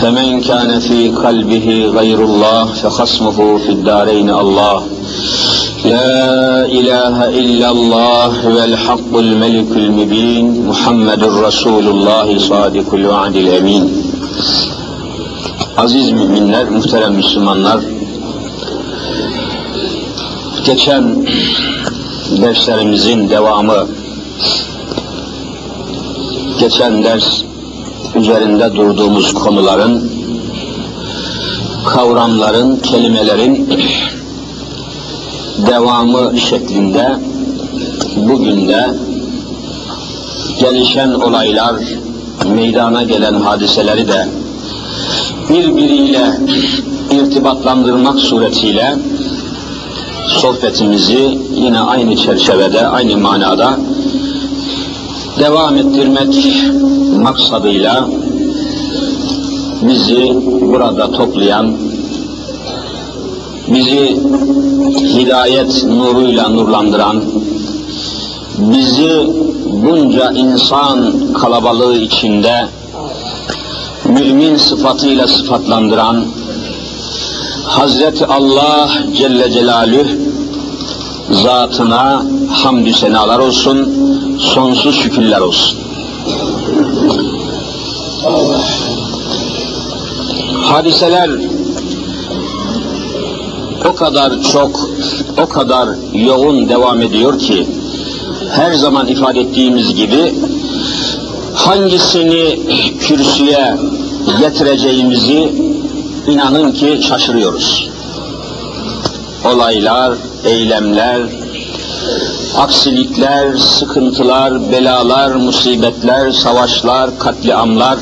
فمن كان في قلبه غير الله فخصمه في الدارين الله لا إله إلا الله والحق الملك المبين محمد رسول الله صادق الوعد الأمين Aziz müminler, muhterem Müslümanlar, geçen derslerimizin devamı, geçen ders üzerinde durduğumuz konuların, kavramların, kelimelerin devamı şeklinde bugün de gelişen olaylar, meydana gelen hadiseleri de birbiriyle irtibatlandırmak suretiyle sohbetimizi yine aynı çerçevede, aynı manada devam ettirmek maksadıyla bizi burada toplayan, bizi hidayet nuruyla nurlandıran, bizi bunca insan kalabalığı içinde mümin sıfatıyla sıfatlandıran Hazreti Allah Celle Celaluhu zatına hamdü senalar olsun, sonsuz şükürler olsun. Hadiseler o kadar çok, o kadar yoğun devam ediyor ki her zaman ifade ettiğimiz gibi hangisini kürsüye getireceğimizi inanın ki şaşırıyoruz. Olaylar, eylemler, aksilikler, sıkıntılar, belalar, musibetler, savaşlar, katliamlar,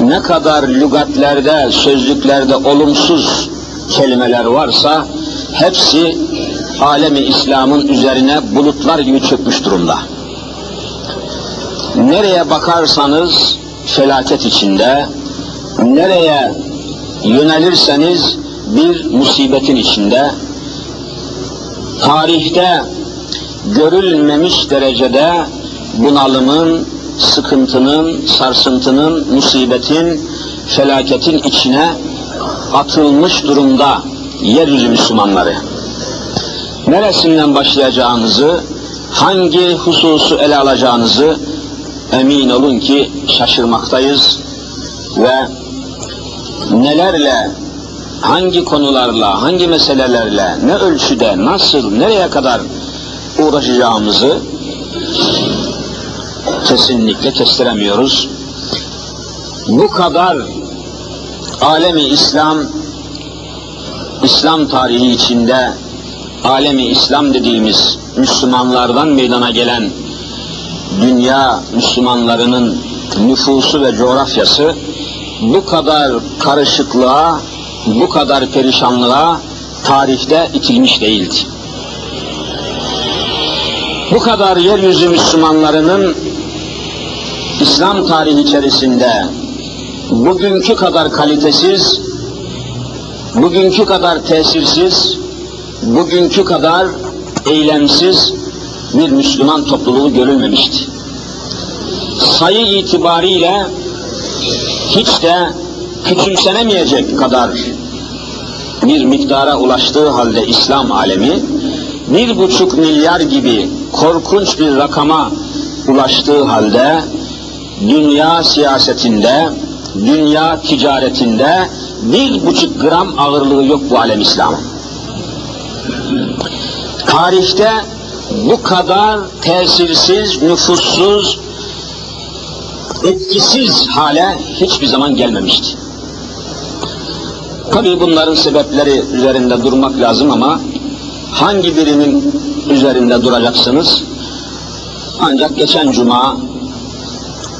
ne kadar lügatlerde, sözlüklerde olumsuz kelimeler varsa hepsi alemi İslam'ın üzerine bulutlar gibi çökmüş durumda. Nereye bakarsanız felaket içinde, nereye yönelirseniz bir musibetin içinde, tarihte görülmemiş derecede bunalımın, sıkıntının, sarsıntının, musibetin, felaketin içine atılmış durumda yeryüzü Müslümanları. Neresinden başlayacağınızı, hangi hususu ele alacağınızı emin olun ki şaşırmaktayız ve nelerle, hangi konularla, hangi meselelerle, ne ölçüde, nasıl, nereye kadar uğraşacağımızı kesinlikle kestiremiyoruz. Bu kadar alemi İslam, İslam tarihi içinde alemi İslam dediğimiz Müslümanlardan meydana gelen dünya Müslümanlarının nüfusu ve coğrafyası bu kadar karışıklığa, bu kadar perişanlığa tarihte itilmiş değildi. Bu kadar yeryüzü Müslümanlarının İslam tarihi içerisinde bugünkü kadar kalitesiz, bugünkü kadar tesirsiz, bugünkü kadar eylemsiz bir Müslüman topluluğu görülmemişti. Sayı itibariyle hiç de küçümsenemeyecek kadar bir miktara ulaştığı halde İslam alemi bir buçuk milyar gibi korkunç bir rakama ulaştığı halde dünya siyasetinde, dünya ticaretinde bir buçuk gram ağırlığı yok bu alem İslam'ın. tarihte bu kadar tesirsiz, nüfussuz, etkisiz hale hiçbir zaman gelmemişti. Tabii bunların sebepleri üzerinde durmak lazım ama hangi birinin üzerinde duracaksınız? Ancak geçen cuma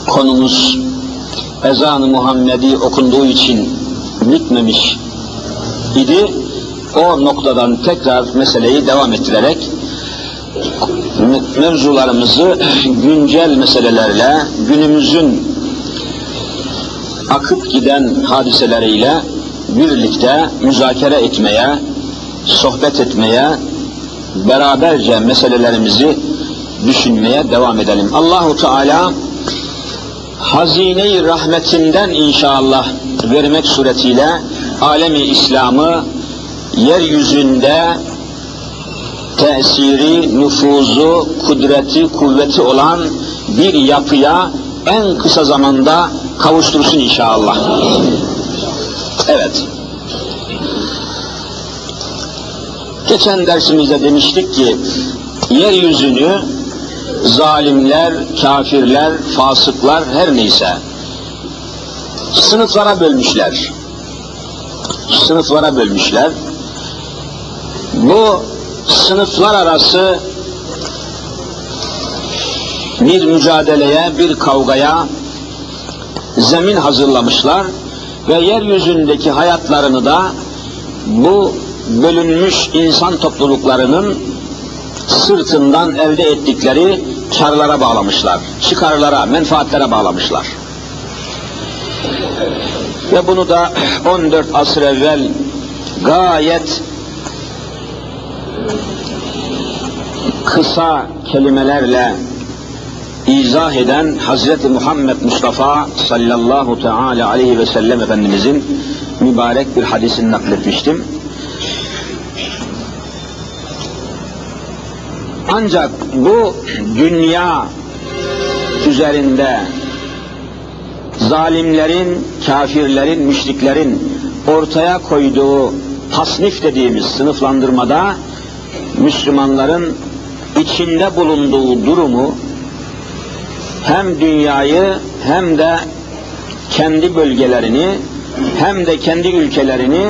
konumuz ezan-ı Muhammedi okunduğu için bitmemiş idi. O noktadan tekrar meseleyi devam ettirerek mevzularımızı güncel meselelerle, günümüzün akıp giden hadiseleriyle birlikte müzakere etmeye, sohbet etmeye, beraberce meselelerimizi düşünmeye devam edelim. Allahu Teala hazine-i rahmetinden inşallah vermek suretiyle alemi İslam'ı yeryüzünde tesiri, nüfuzu, kudreti, kuvveti olan bir yapıya en kısa zamanda kavuştursun inşallah. Evet. Geçen dersimizde demiştik ki yeryüzünü zalimler, kafirler, fasıklar her neyse sınıflara bölmüşler. Sınıflara bölmüşler. Bu sınıflar arası bir mücadeleye, bir kavgaya zemin hazırlamışlar ve yeryüzündeki hayatlarını da bu bölünmüş insan topluluklarının sırtından elde ettikleri karlara bağlamışlar, çıkarlara, menfaatlere bağlamışlar. Ve bunu da 14 asır evvel gayet kısa kelimelerle izah eden Hazreti Muhammed Mustafa sallallahu teala aleyhi ve sellem Efendimizin mübarek bir hadisini nakletmiştim. Ancak bu dünya üzerinde zalimlerin, kafirlerin, müşriklerin ortaya koyduğu tasnif dediğimiz sınıflandırmada Müslümanların içinde bulunduğu durumu hem dünyayı hem de kendi bölgelerini hem de kendi ülkelerini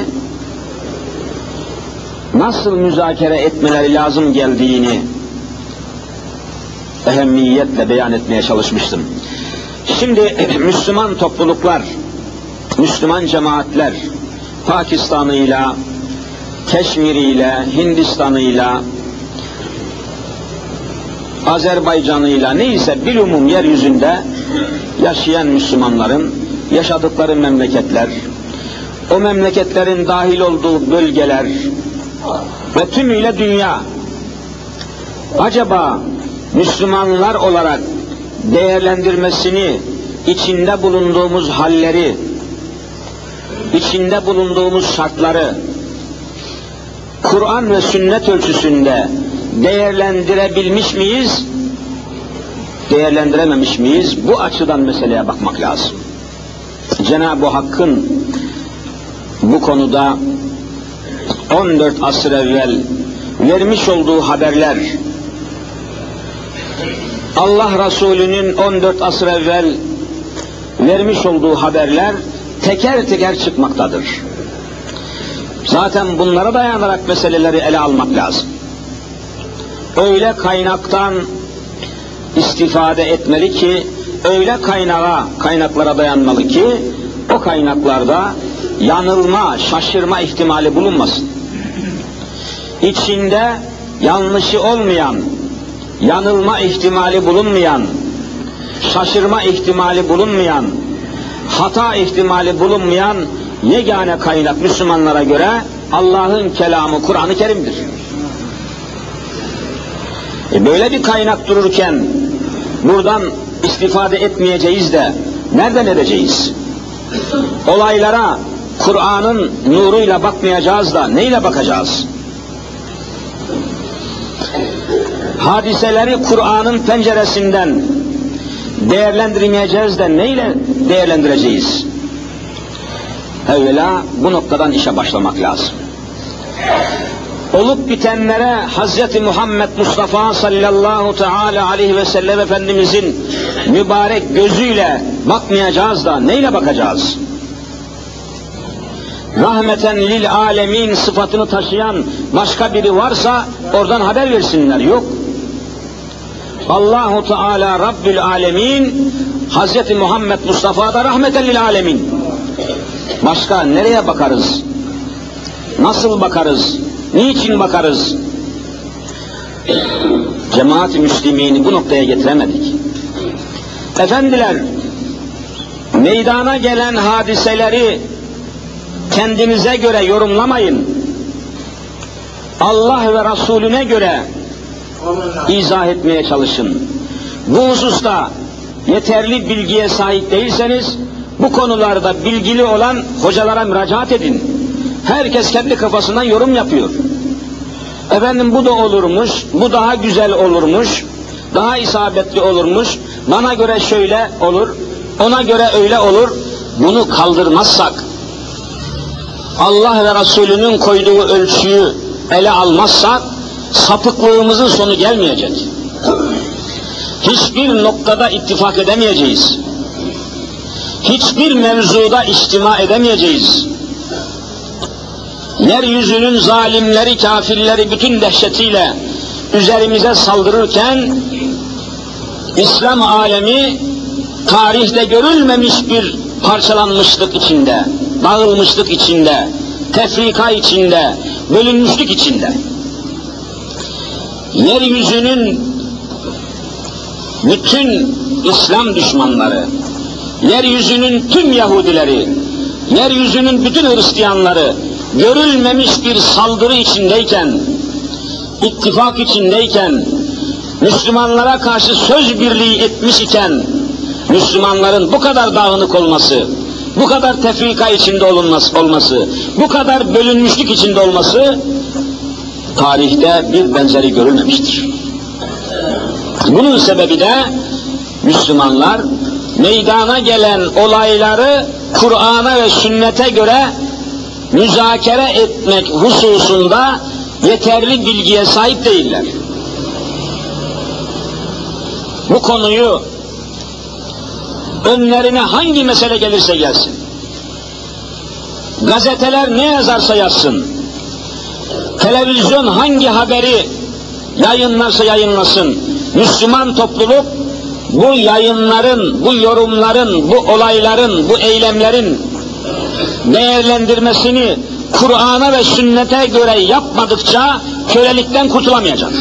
nasıl müzakere etmeleri lazım geldiğini ehemmiyetle beyan etmeye çalışmıştım. Şimdi Müslüman topluluklar, Müslüman cemaatler, Pakistan'ıyla, Keşmir'iyle, Hindistan'ıyla, Azerbaycan'ıyla neyse bilumum yeryüzünde yaşayan Müslümanların yaşadıkları memleketler, o memleketlerin dahil olduğu bölgeler ve tümüyle dünya acaba Müslümanlar olarak değerlendirmesini, içinde bulunduğumuz halleri, içinde bulunduğumuz şartları Kur'an ve sünnet ölçüsünde değerlendirebilmiş miyiz? Değerlendirememiş miyiz? Bu açıdan meseleye bakmak lazım. Cenab-ı Hakk'ın bu konuda 14 asır evvel vermiş olduğu haberler Allah Resulü'nün 14 asır evvel vermiş olduğu haberler teker teker çıkmaktadır. Zaten bunlara dayanarak meseleleri ele almak lazım. Öyle kaynaktan istifade etmeli ki, öyle kaynağa, kaynaklara dayanmalı ki, o kaynaklarda yanılma, şaşırma ihtimali bulunmasın. İçinde yanlışı olmayan, yanılma ihtimali bulunmayan, şaşırma ihtimali bulunmayan, hata ihtimali bulunmayan yegane kaynak Müslümanlara göre Allah'ın kelamı Kur'an-ı Kerim'dir. E böyle bir kaynak dururken buradan istifade etmeyeceğiz de nereden edeceğiz? Olaylara Kur'an'ın nuruyla bakmayacağız da neyle bakacağız? Hadiseleri Kur'an'ın penceresinden değerlendirmeyeceğiz de neyle değerlendireceğiz? Evvela bu noktadan işe başlamak lazım. olup bitenlere Hz. Muhammed Mustafa sallallahu teala aleyhi ve sellem Efendimizin mübarek gözüyle bakmayacağız da neyle bakacağız? Rahmeten lil alemin sıfatını taşıyan başka biri varsa oradan haber versinler. Yok. Allahu Teala Rabbül Alemin Hz. Muhammed Mustafa da rahmeten lil alemin. Başka nereye bakarız? Nasıl bakarız? Niçin bakarız? Cemaat-i Müslümini bu noktaya getiremedik. Efendiler, meydana gelen hadiseleri kendinize göre yorumlamayın. Allah ve Resulüne göre izah etmeye çalışın. Bu hususta yeterli bilgiye sahip değilseniz bu konularda bilgili olan hocalara müracaat edin. Herkes kendi kafasından yorum yapıyor. Efendim bu da olurmuş, bu daha güzel olurmuş, daha isabetli olurmuş, bana göre şöyle olur, ona göre öyle olur. Bunu kaldırmazsak, Allah ve Resulünün koyduğu ölçüyü ele almazsak, sapıklığımızın sonu gelmeyecek. Hiçbir noktada ittifak edemeyeceğiz. Hiçbir mevzuda içtima edemeyeceğiz yeryüzünün zalimleri, kafirleri bütün dehşetiyle üzerimize saldırırken İslam alemi tarihte görülmemiş bir parçalanmışlık içinde, dağılmışlık içinde, tefrika içinde, bölünmüşlük içinde. Yeryüzünün bütün İslam düşmanları, yeryüzünün tüm Yahudileri, yeryüzünün bütün Hristiyanları, görülmemiş bir saldırı içindeyken, ittifak içindeyken, Müslümanlara karşı söz birliği etmiş iken, Müslümanların bu kadar dağınık olması, bu kadar tefrika içinde olunması, olması, bu kadar bölünmüşlük içinde olması, tarihte bir benzeri görülmemiştir. Bunun sebebi de Müslümanlar meydana gelen olayları Kur'an'a ve sünnete göre müzakere etmek hususunda yeterli bilgiye sahip değiller. Bu konuyu önlerine hangi mesele gelirse gelsin, gazeteler ne yazarsa yazsın, televizyon hangi haberi yayınlarsa yayınlasın, Müslüman topluluk bu yayınların, bu yorumların, bu olayların, bu eylemlerin değerlendirmesini Kur'an'a ve sünnete göre yapmadıkça kölelikten kurtulamayacak.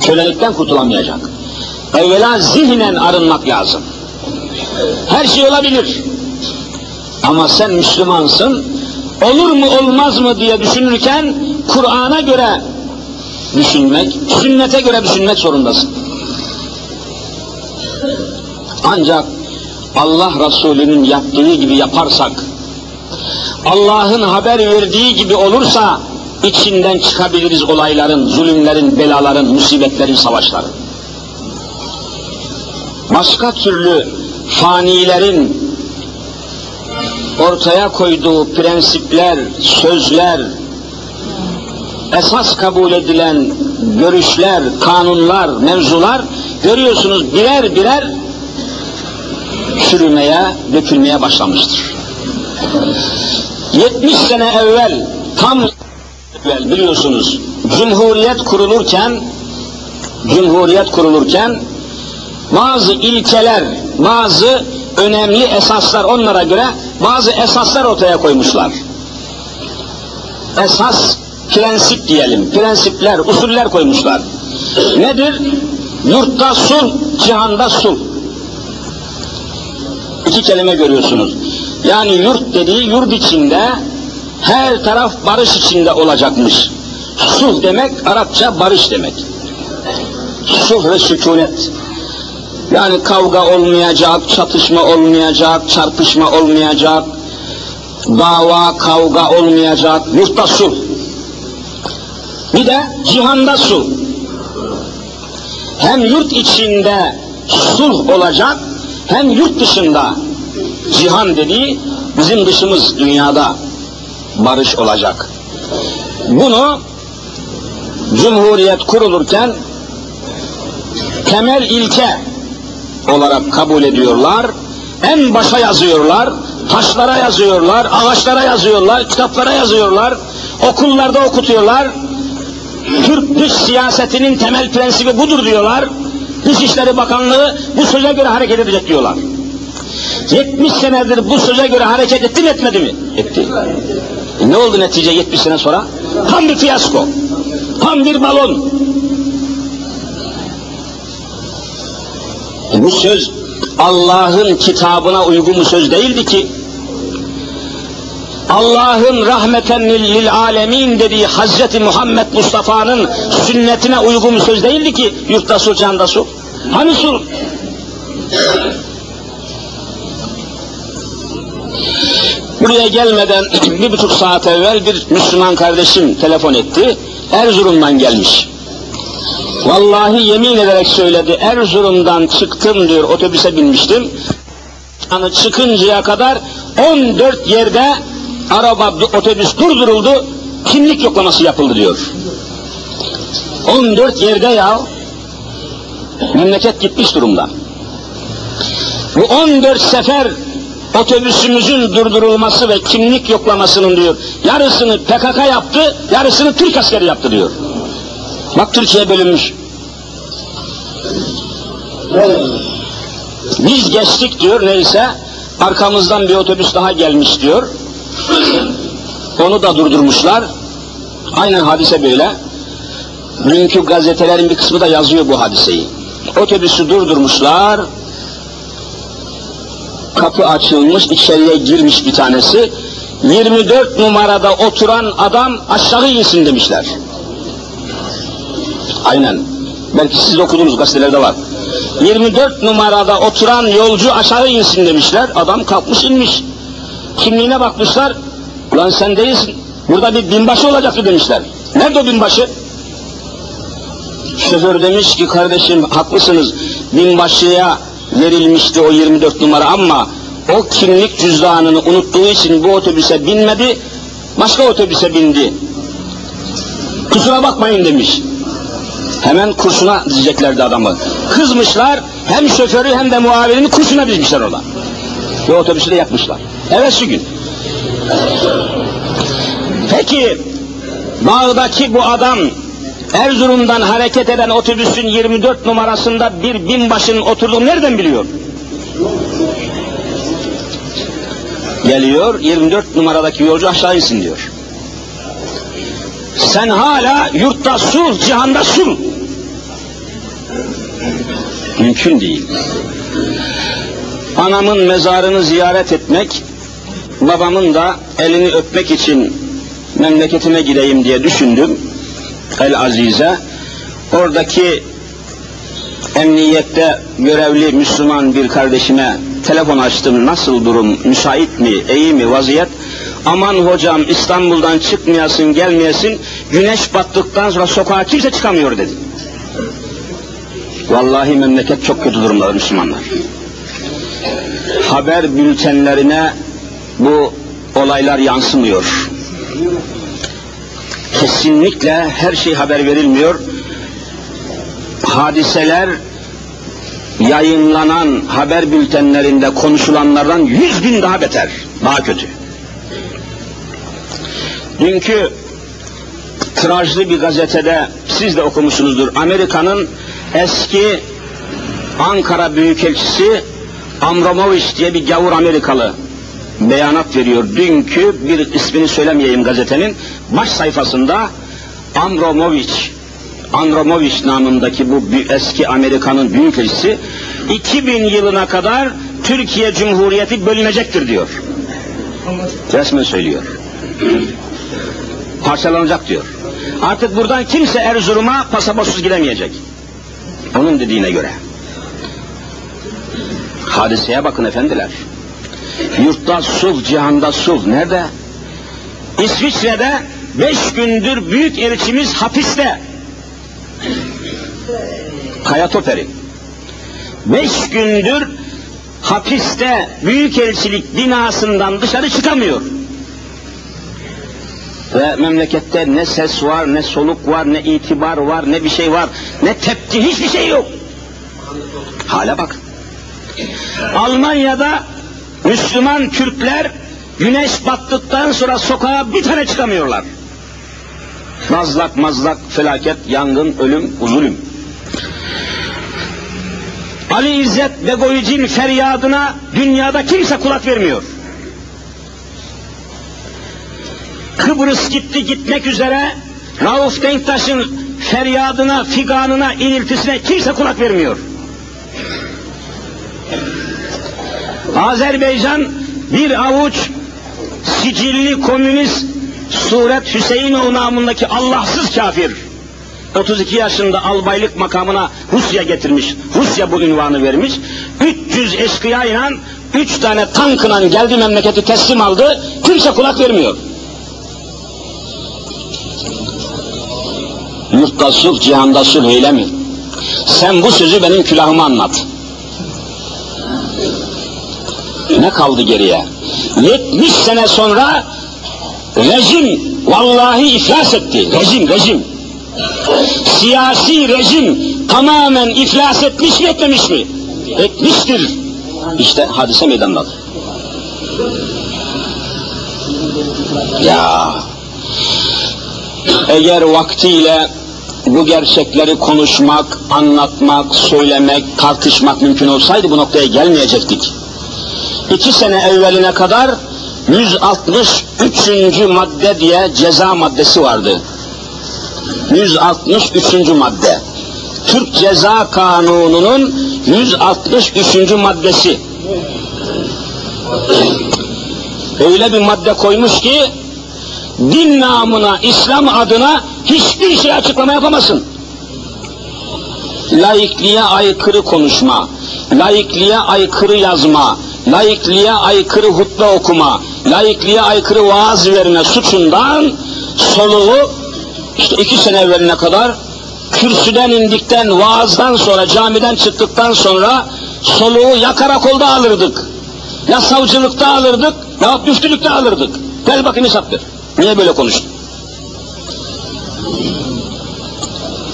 Kölelikten kurtulamayacak. Evvela zihnen arınmak lazım. Her şey olabilir. Ama sen Müslümansın, olur mu olmaz mı diye düşünürken Kur'an'a göre düşünmek, sünnete göre düşünmek zorundasın. Ancak Allah Resulü'nün yaptığı gibi yaparsak, Allah'ın haber verdiği gibi olursa içinden çıkabiliriz olayların, zulümlerin, belaların, musibetlerin, savaşların. Başka türlü fanilerin ortaya koyduğu prensipler, sözler, esas kabul edilen görüşler, kanunlar, mevzular görüyorsunuz birer birer çürümeye, dökülmeye başlamıştır. 70 sene evvel, tam evvel biliyorsunuz, Cumhuriyet kurulurken, Cumhuriyet kurulurken, bazı ilkeler, bazı önemli esaslar onlara göre bazı esaslar ortaya koymuşlar. Esas prensip diyelim, prensipler, usuller koymuşlar. Nedir? Yurtta sul, cihanda sul iki kelime görüyorsunuz. Yani yurt dediği yurt içinde her taraf barış içinde olacakmış. Sulh demek Arapça barış demek. Sulh ve sükunet. Yani kavga olmayacak, çatışma olmayacak, çarpışma olmayacak, dava, kavga olmayacak, yurtta sulh. Bir de cihanda sulh. Hem yurt içinde sulh olacak, hem yurt dışında cihan dediği bizim dışımız dünyada barış olacak. Bunu Cumhuriyet kurulurken temel ilke olarak kabul ediyorlar. En başa yazıyorlar, taşlara yazıyorlar, ağaçlara yazıyorlar, kitaplara yazıyorlar, okullarda okutuyorlar. Türk dış siyasetinin temel prensibi budur diyorlar. Dışişleri Bakanlığı bu söze göre hareket edecek diyorlar. 70 senedir bu söze göre hareket etti mi etmedi mi? Etti. E ne oldu netice 70 sene sonra? Tam bir fiyasko. Tam bir balon. Bu söz Allah'ın kitabına uygun bir söz değildi ki. Allah'ın rahmeten lil alemin dediği Hazreti Muhammed Mustafa'nın sünnetine uygun bir söz değildi ki yurtta sul canda sul. Hani sul? Buraya gelmeden bir buçuk saat evvel bir Müslüman kardeşim telefon etti. Erzurum'dan gelmiş. Vallahi yemin ederek söyledi. Erzurum'dan çıktım diyor otobüse binmiştim. Yani çıkıncaya kadar 14 yerde araba otobüs durduruldu. Kimlik yoklaması yapıldı diyor. 14 yerde ya memleket gitmiş durumda. Bu 14 sefer otobüsümüzün durdurulması ve kimlik yoklamasının diyor yarısını PKK yaptı, yarısını Türk askeri yaptı diyor. Bak Türkiye bölünmüş. Biz geçtik diyor neyse arkamızdan bir otobüs daha gelmiş diyor. Onu da durdurmuşlar. Aynen hadise böyle. Dünkü gazetelerin bir kısmı da yazıyor bu hadiseyi. Otobüsü durdurmuşlar. Kapı açılmış, içeriye girmiş bir tanesi. 24 numarada oturan adam aşağı insin demişler. Aynen. Belki siz okudunuz gazetelerde var. 24 numarada oturan yolcu aşağı insin demişler. Adam kalkmış inmiş. Kimliğine bakmışlar. Ulan sen değilsin. Burada bir binbaşı olacaktı demişler. Nerede o binbaşı? Şoför demiş ki kardeşim haklısınız. Binbaşıya verilmişti o 24 numara ama o kimlik cüzdanını unuttuğu için bu otobüse binmedi. Başka otobüse bindi. Kusura bakmayın demiş. Hemen kursuna dizeceklerdi adamı. Kızmışlar, hem şoförü hem de muavinini kursuna dizmişler orada. Ve otobüsü de yakmışlar. Şu gün. Peki, bağdaki bu adam, Erzurum'dan hareket eden otobüsün 24 numarasında bir binbaşının oturduğunu nereden biliyor? Geliyor, 24 numaradaki yolcu aşağı insin diyor. Sen hala yurtta sul, cihanda sul. Mümkün değil. Anamın mezarını ziyaret etmek, babamın da elini öpmek için memleketime gideyim diye düşündüm. El Azize. Oradaki emniyette görevli Müslüman bir kardeşime telefon açtım. Nasıl durum? Müsait mi? İyi mi? Vaziyet? Aman hocam İstanbul'dan çıkmayasın, gelmeyesin. Güneş battıktan sonra sokağa kimse çıkamıyor dedi. Vallahi memleket çok kötü durumda Müslümanlar. Haber bültenlerine bu olaylar yansımıyor. Kesinlikle her şey haber verilmiyor. Hadiseler yayınlanan haber bültenlerinde konuşulanlardan yüz bin daha beter, daha kötü. Dünkü tirajlı bir gazetede siz de okumuşsunuzdur. Amerika'nın eski Ankara Büyükelçisi Amromovich diye bir gavur Amerikalı beyanat veriyor. Dünkü bir ismini söylemeyeyim gazetenin baş sayfasında Amromovich Andromovich namındaki bu eski Amerika'nın büyükelçisi 2000 yılına kadar Türkiye Cumhuriyeti bölünecektir diyor. Resmen söylüyor. Parçalanacak diyor. Artık buradan kimse Erzurum'a pasaportsuz giremeyecek. Onun dediğine göre. Hadiseye bakın efendiler. Yurtta sulh, cihanda sulh. Nerede? İsviçre'de beş gündür büyük elçimiz hapiste. Kaya Toperi. Beş gündür hapiste büyükelçilik binasından dışarı çıkamıyor. Ve memlekette ne ses var, ne soluk var, ne itibar var, ne bir şey var, ne tepki, hiçbir şey yok. Hala bak. Almanya'da Müslüman Türkler güneş battıktan sonra sokağa bir tane çıkamıyorlar. Mazlak mazlak felaket, yangın, ölüm, zulüm. Ali İzzet Begoviç'in feryadına dünyada kimse kulak vermiyor. Kıbrıs gitti gitmek üzere Rauf Denktaş'ın feryadına, figanına, iniltisine kimse kulak vermiyor. Azerbaycan bir avuç sicilli komünist Suret Hüseyinoğlu namındaki Allahsız kafir. 32 yaşında albaylık makamına Rusya getirmiş. Rusya bu ünvanı vermiş. 300 eşkıyayla 3 tane tankla geldi memleketi teslim aldı. Kimse kulak vermiyor. Yurtta sulh, cihanda sulh öyle mi? Sen bu sözü benim külahıma anlat. Ne kaldı geriye? 70 sene sonra rejim vallahi iflas etti. Rejim, rejim. Siyasi rejim tamamen iflas etmiş mi etmemiş mi? Etmiştir. İşte hadise meydanda. Ya eğer vaktiyle bu gerçekleri konuşmak, anlatmak, söylemek, tartışmak mümkün olsaydı bu noktaya gelmeyecektik. İki sene evveline kadar 163. madde diye ceza maddesi vardı. 163. madde. Türk Ceza Kanunu'nun 163. maddesi. Öyle bir madde koymuş ki din namına, İslam adına hiçbir şey açıklama yapamazsın. Laikliğe aykırı konuşma, laikliğe aykırı yazma, laikliğe aykırı hutbe okuma, laikliğe aykırı vaaz verme suçundan soluğu işte iki sene evveline kadar kürsüden indikten, vaazdan sonra, camiden çıktıktan sonra soluğu ya karakolda alırdık, ya savcılıkta alırdık, ya müftülükte alırdık. Gel bakayım hesap. Niye böyle konuştun?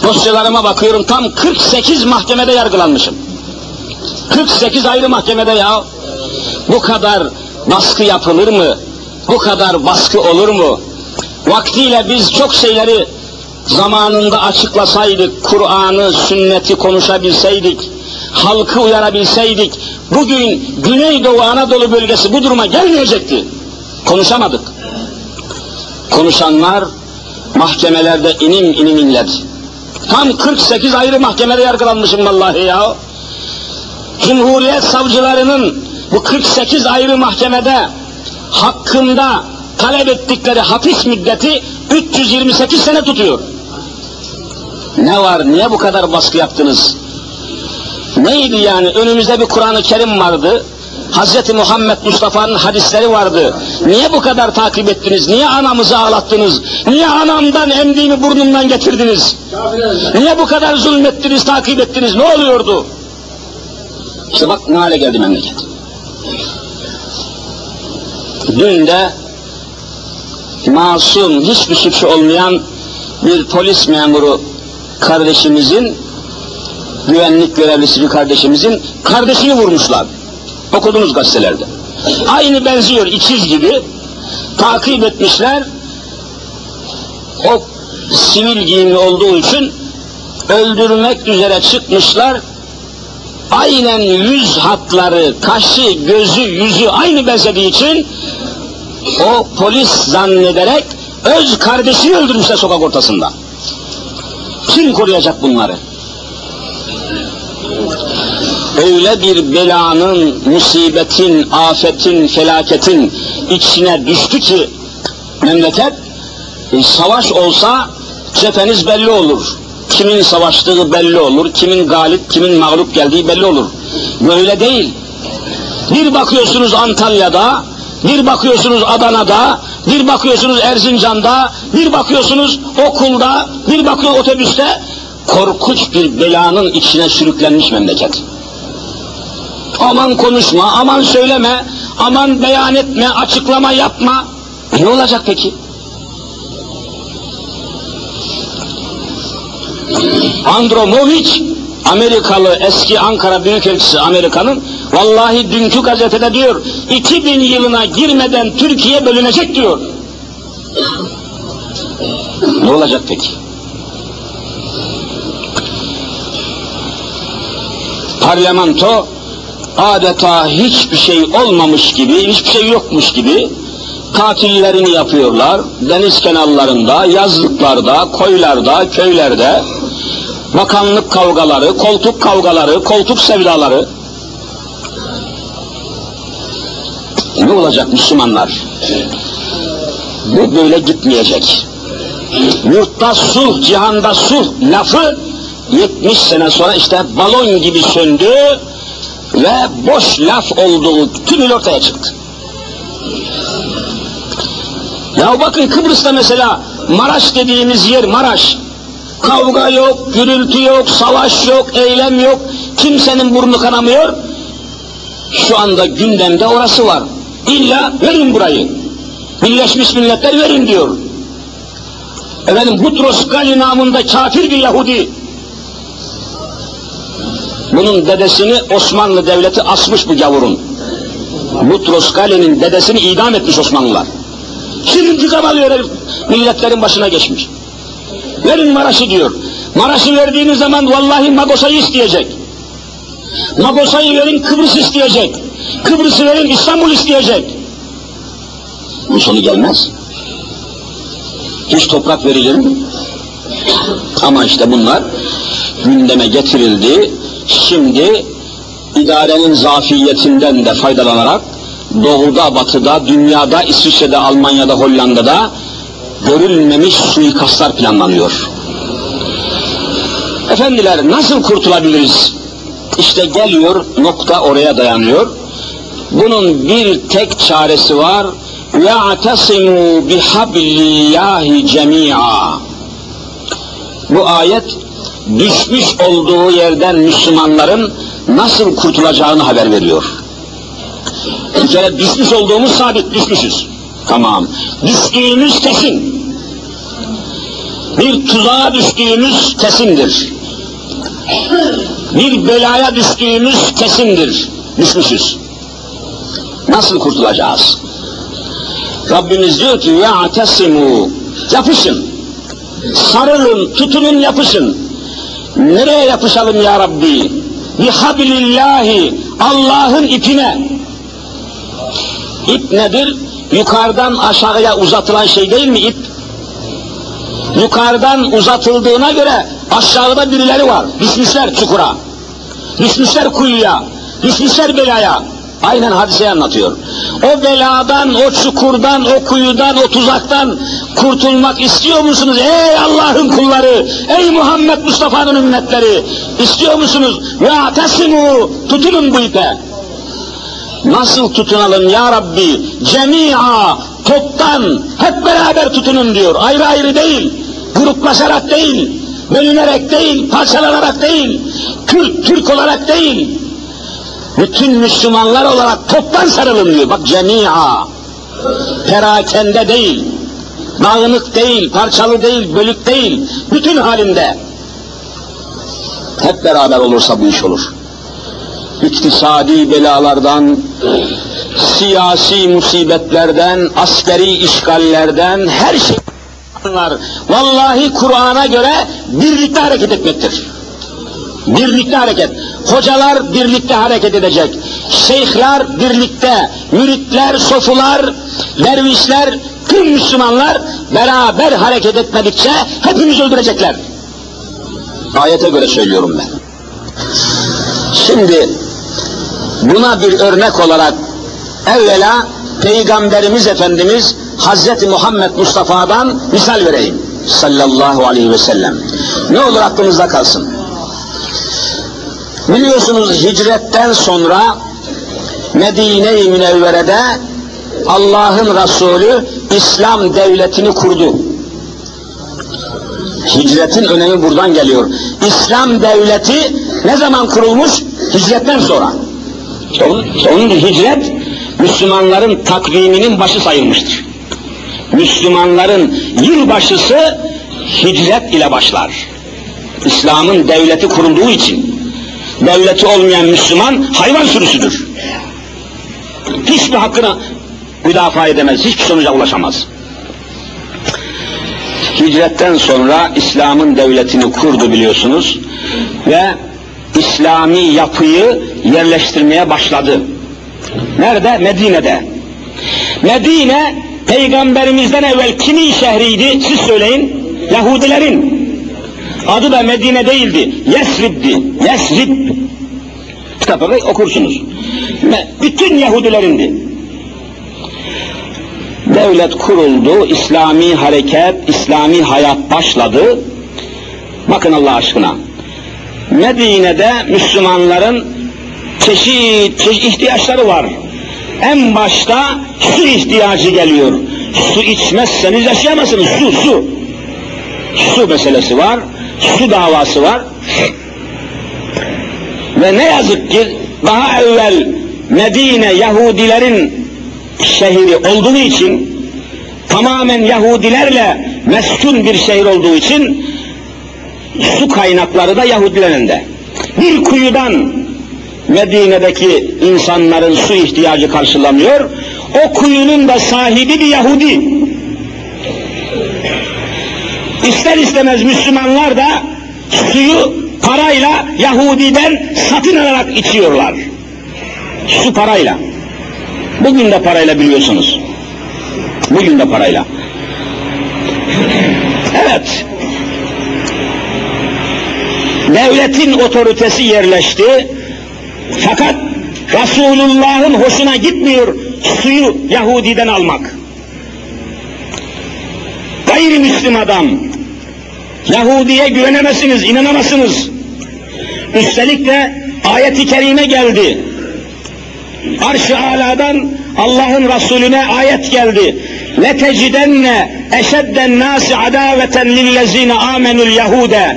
Dosyalarıma bakıyorum tam 48 mahkemede yargılanmışım. 48 ayrı mahkemede ya. Bu kadar baskı yapılır mı? Bu kadar baskı olur mu? Vaktiyle biz çok şeyleri zamanında açıklasaydık, Kur'an'ı, sünneti konuşabilseydik, halkı uyarabilseydik, bugün Güneydoğu Anadolu bölgesi bu duruma gelmeyecekti. Konuşamadık. Konuşanlar mahkemelerde inim inim inledi. Tam 48 ayrı mahkemede yargılanmışım vallahi ya. Cumhuriyet savcılarının bu 48 ayrı mahkemede hakkında talep ettikleri hapis müddeti 328 sene tutuyor. Ne var, niye bu kadar baskı yaptınız? Neydi yani? Önümüzde bir Kur'an-ı Kerim vardı. Hz. Muhammed Mustafa'nın hadisleri vardı. Niye bu kadar takip ettiniz? Niye anamızı ağlattınız? Niye anamdan emdiğimi burnumdan getirdiniz? Niye bu kadar zulmettiniz, takip ettiniz? Ne oluyordu? İşte bak ne hale geldi memleket. Dün de masum, hiçbir suçu olmayan bir polis memuru kardeşimizin, güvenlik görevlisi bir kardeşimizin kardeşini vurmuşlar. Okudunuz gazetelerde. Aynı benziyor, ikiz gibi. Takip etmişler. O sivil giyimli olduğu için öldürmek üzere çıkmışlar. Aynen yüz hatları, kaşı, gözü, yüzü aynı benzediği için o polis zannederek öz kardeşini öldürmüşler sokak ortasında. Kim koruyacak bunları? Öyle bir belanın, musibetin, afetin, felaketin içine düştü ki memleket e, savaş olsa cepheniz belli olur. Kimin savaştığı belli olur, kimin galip, kimin mağlup geldiği belli olur. Böyle değil. Bir bakıyorsunuz Antalya'da, bir bakıyorsunuz Adana'da, bir bakıyorsunuz Erzincan'da, bir bakıyorsunuz okulda, bir bakıyor otobüste. Korkunç bir belanın içine sürüklenmiş memleket aman konuşma, aman söyleme, aman beyan etme, açıklama yapma. E ne olacak peki? Andromovic, Amerikalı eski Ankara Büyükelçisi Amerika'nın, vallahi dünkü gazetede diyor, 2000 yılına girmeden Türkiye bölünecek diyor. Ne olacak peki? Parlamento adeta hiçbir şey olmamış gibi, hiçbir şey yokmuş gibi tatillerini yapıyorlar. Deniz kenarlarında, yazlıklarda, koylarda, köylerde bakanlık kavgaları, koltuk kavgaları, koltuk sevdaları. Ne olacak Müslümanlar? Bu böyle gitmeyecek. Yurtta sulh, cihanda sulh lafı 70 sene sonra işte balon gibi söndü ve boş laf olduğu tümül ortaya çıktı. Ya bakın Kıbrıs'ta mesela Maraş dediğimiz yer Maraş. Kavga yok, gürültü yok, savaş yok, eylem yok. Kimsenin burnu kanamıyor. Şu anda gündemde orası var. İlla verin burayı. Birleşmiş Milletler verin diyor. Efendim Butros Gali namında kafir bir Yahudi. Bunun dedesini Osmanlı Devleti asmış bu gavurun. Butros Gali'nin dedesini idam etmiş Osmanlılar. Şimdi kabalıyor herif, milletlerin başına geçmiş. Verin Maraş'ı diyor. Maraş'ı verdiğiniz zaman vallahi Magosa'yı isteyecek. Magosa'yı verin Kıbrıs isteyecek. Kıbrıs'ı verin İstanbul isteyecek. Bu sonu gelmez. Hiç toprak verilir mi? Ama işte bunlar gündeme getirildi. Şimdi idarenin zafiyetinden de faydalanarak doğuda, batıda, dünyada, İsviçre'de, Almanya'da, Hollanda'da görülmemiş suikastlar planlanıyor. Efendiler nasıl kurtulabiliriz? İşte geliyor, nokta oraya dayanıyor. Bunun bir tek çaresi var. وَاَعْتَصِمُوا بِحَبْلِ اللّٰهِ جَمِيعًا Bu ayet düşmüş olduğu yerden Müslümanların nasıl kurtulacağını haber veriyor. Bir düşmüş olduğumuz sabit, düşmüşüz. Tamam. Düştüğümüz kesin. Bir tuzağa düştüğümüz kesindir. Bir belaya düştüğümüz kesindir. Düşmüşüz. Nasıl kurtulacağız? Rabbimiz diyor ki ya'tesimu yapışın. Sarılın, tutunun yapışın. Nereye yapışalım ya Rabbi? Bihablillahi Allah'ın ipine. İp nedir? Yukarıdan aşağıya uzatılan şey değil mi ip? Yukarıdan uzatıldığına göre aşağıda birileri var. Düşmüşler çukura. Düşmüşler kuyuya. Düşmüşler belaya. Aynen hadiseyi anlatıyor. O beladan, o çukurdan, o kuyudan, o tuzaktan kurtulmak istiyor musunuz? Ey Allah'ın kulları, ey Muhammed Mustafa'nın ümmetleri, istiyor musunuz? Ya tesimu, tutunun bu ipe. Nasıl tutunalım ya Rabbi? Cemi'a, toptan, hep beraber tutunun diyor. Ayrı ayrı değil, gruplaşarak değil, bölünerek değil, parçalanarak değil, Türk, Türk olarak değil, bütün Müslümanlar olarak toptan sarılın diyor. Bak cemi'a. Perakende değil. Dağınık değil, parçalı değil, bölük değil. Bütün halinde. Hep beraber olursa bu iş olur. İktisadi belalardan, siyasi musibetlerden, askeri işgallerden, her şey Vallahi Kur'an'a göre birlikte hareket etmektir. Birlikte hareket. Hocalar birlikte hareket edecek. Şeyhler birlikte, müritler, sofular, dervişler, tüm Müslümanlar beraber hareket etmedikçe hepimizi öldürecekler. Ayete göre söylüyorum ben. Şimdi buna bir örnek olarak evvela Peygamberimiz Efendimiz Hazreti Muhammed Mustafa'dan misal vereyim. Sallallahu aleyhi ve sellem. Ne olur aklınızda kalsın. Biliyorsunuz hicretten sonra Medine-i Münevvere'de Allah'ın Resulü İslam devletini kurdu. Hicretin önemi buradan geliyor. İslam devleti ne zaman kurulmuş? Hicretten sonra. Onun, onun hicret Müslümanların takviminin başı sayılmıştır. Müslümanların yılbaşısı hicret ile başlar. İslam'ın devleti kurulduğu için devleti olmayan Müslüman hayvan sürüsüdür. Hiçbir hakkını müdafaa edemez, hiçbir sonuca ulaşamaz. Hicretten sonra İslam'ın devletini kurdu biliyorsunuz ve İslami yapıyı yerleştirmeye başladı. Nerede? Medine'de. Medine peygamberimizden evvel kimin şehriydi? Siz söyleyin. Yahudilerin. Adı da Medine değildi. Yesrib'di. Yesrib. Kitapları okursunuz. Bütün Yahudilerindi. Devlet kuruldu, İslami hareket, İslami hayat başladı. Bakın Allah aşkına. Medine'de Müslümanların çeşit, çeşit ihtiyaçları var. En başta su ihtiyacı geliyor. Su içmezseniz yaşayamazsınız. Su, su. Su meselesi var. Su davası var. Ve ne yazık ki daha evvel Medine Yahudilerin şehri olduğu için tamamen Yahudilerle meskun bir şehir olduğu için su kaynakları da Yahudilerin de. Bir kuyudan Medine'deki insanların su ihtiyacı karşılanıyor. O kuyunun da sahibi bir Yahudi. İster istemez Müslümanlar da suyu parayla Yahudi'den satın alarak içiyorlar. Su parayla. Bugün de parayla biliyorsunuz. Bugün de parayla. Evet. Devletin otoritesi yerleşti. Fakat Resulullah'ın hoşuna gitmiyor suyu Yahudi'den almak. Gayrimüslim adam, Yahudi'ye güvenemezsiniz, inanamazsınız. Üstelik de ayet-i kerime geldi. Arş-ı aladan Allah'ın Resulüne ayet geldi. لَتَجِدَنَّ اَشَدَّ النَّاسِ عَدَاوَةً لِلَّذ۪ينَ آمَنُوا الْيَهُودَ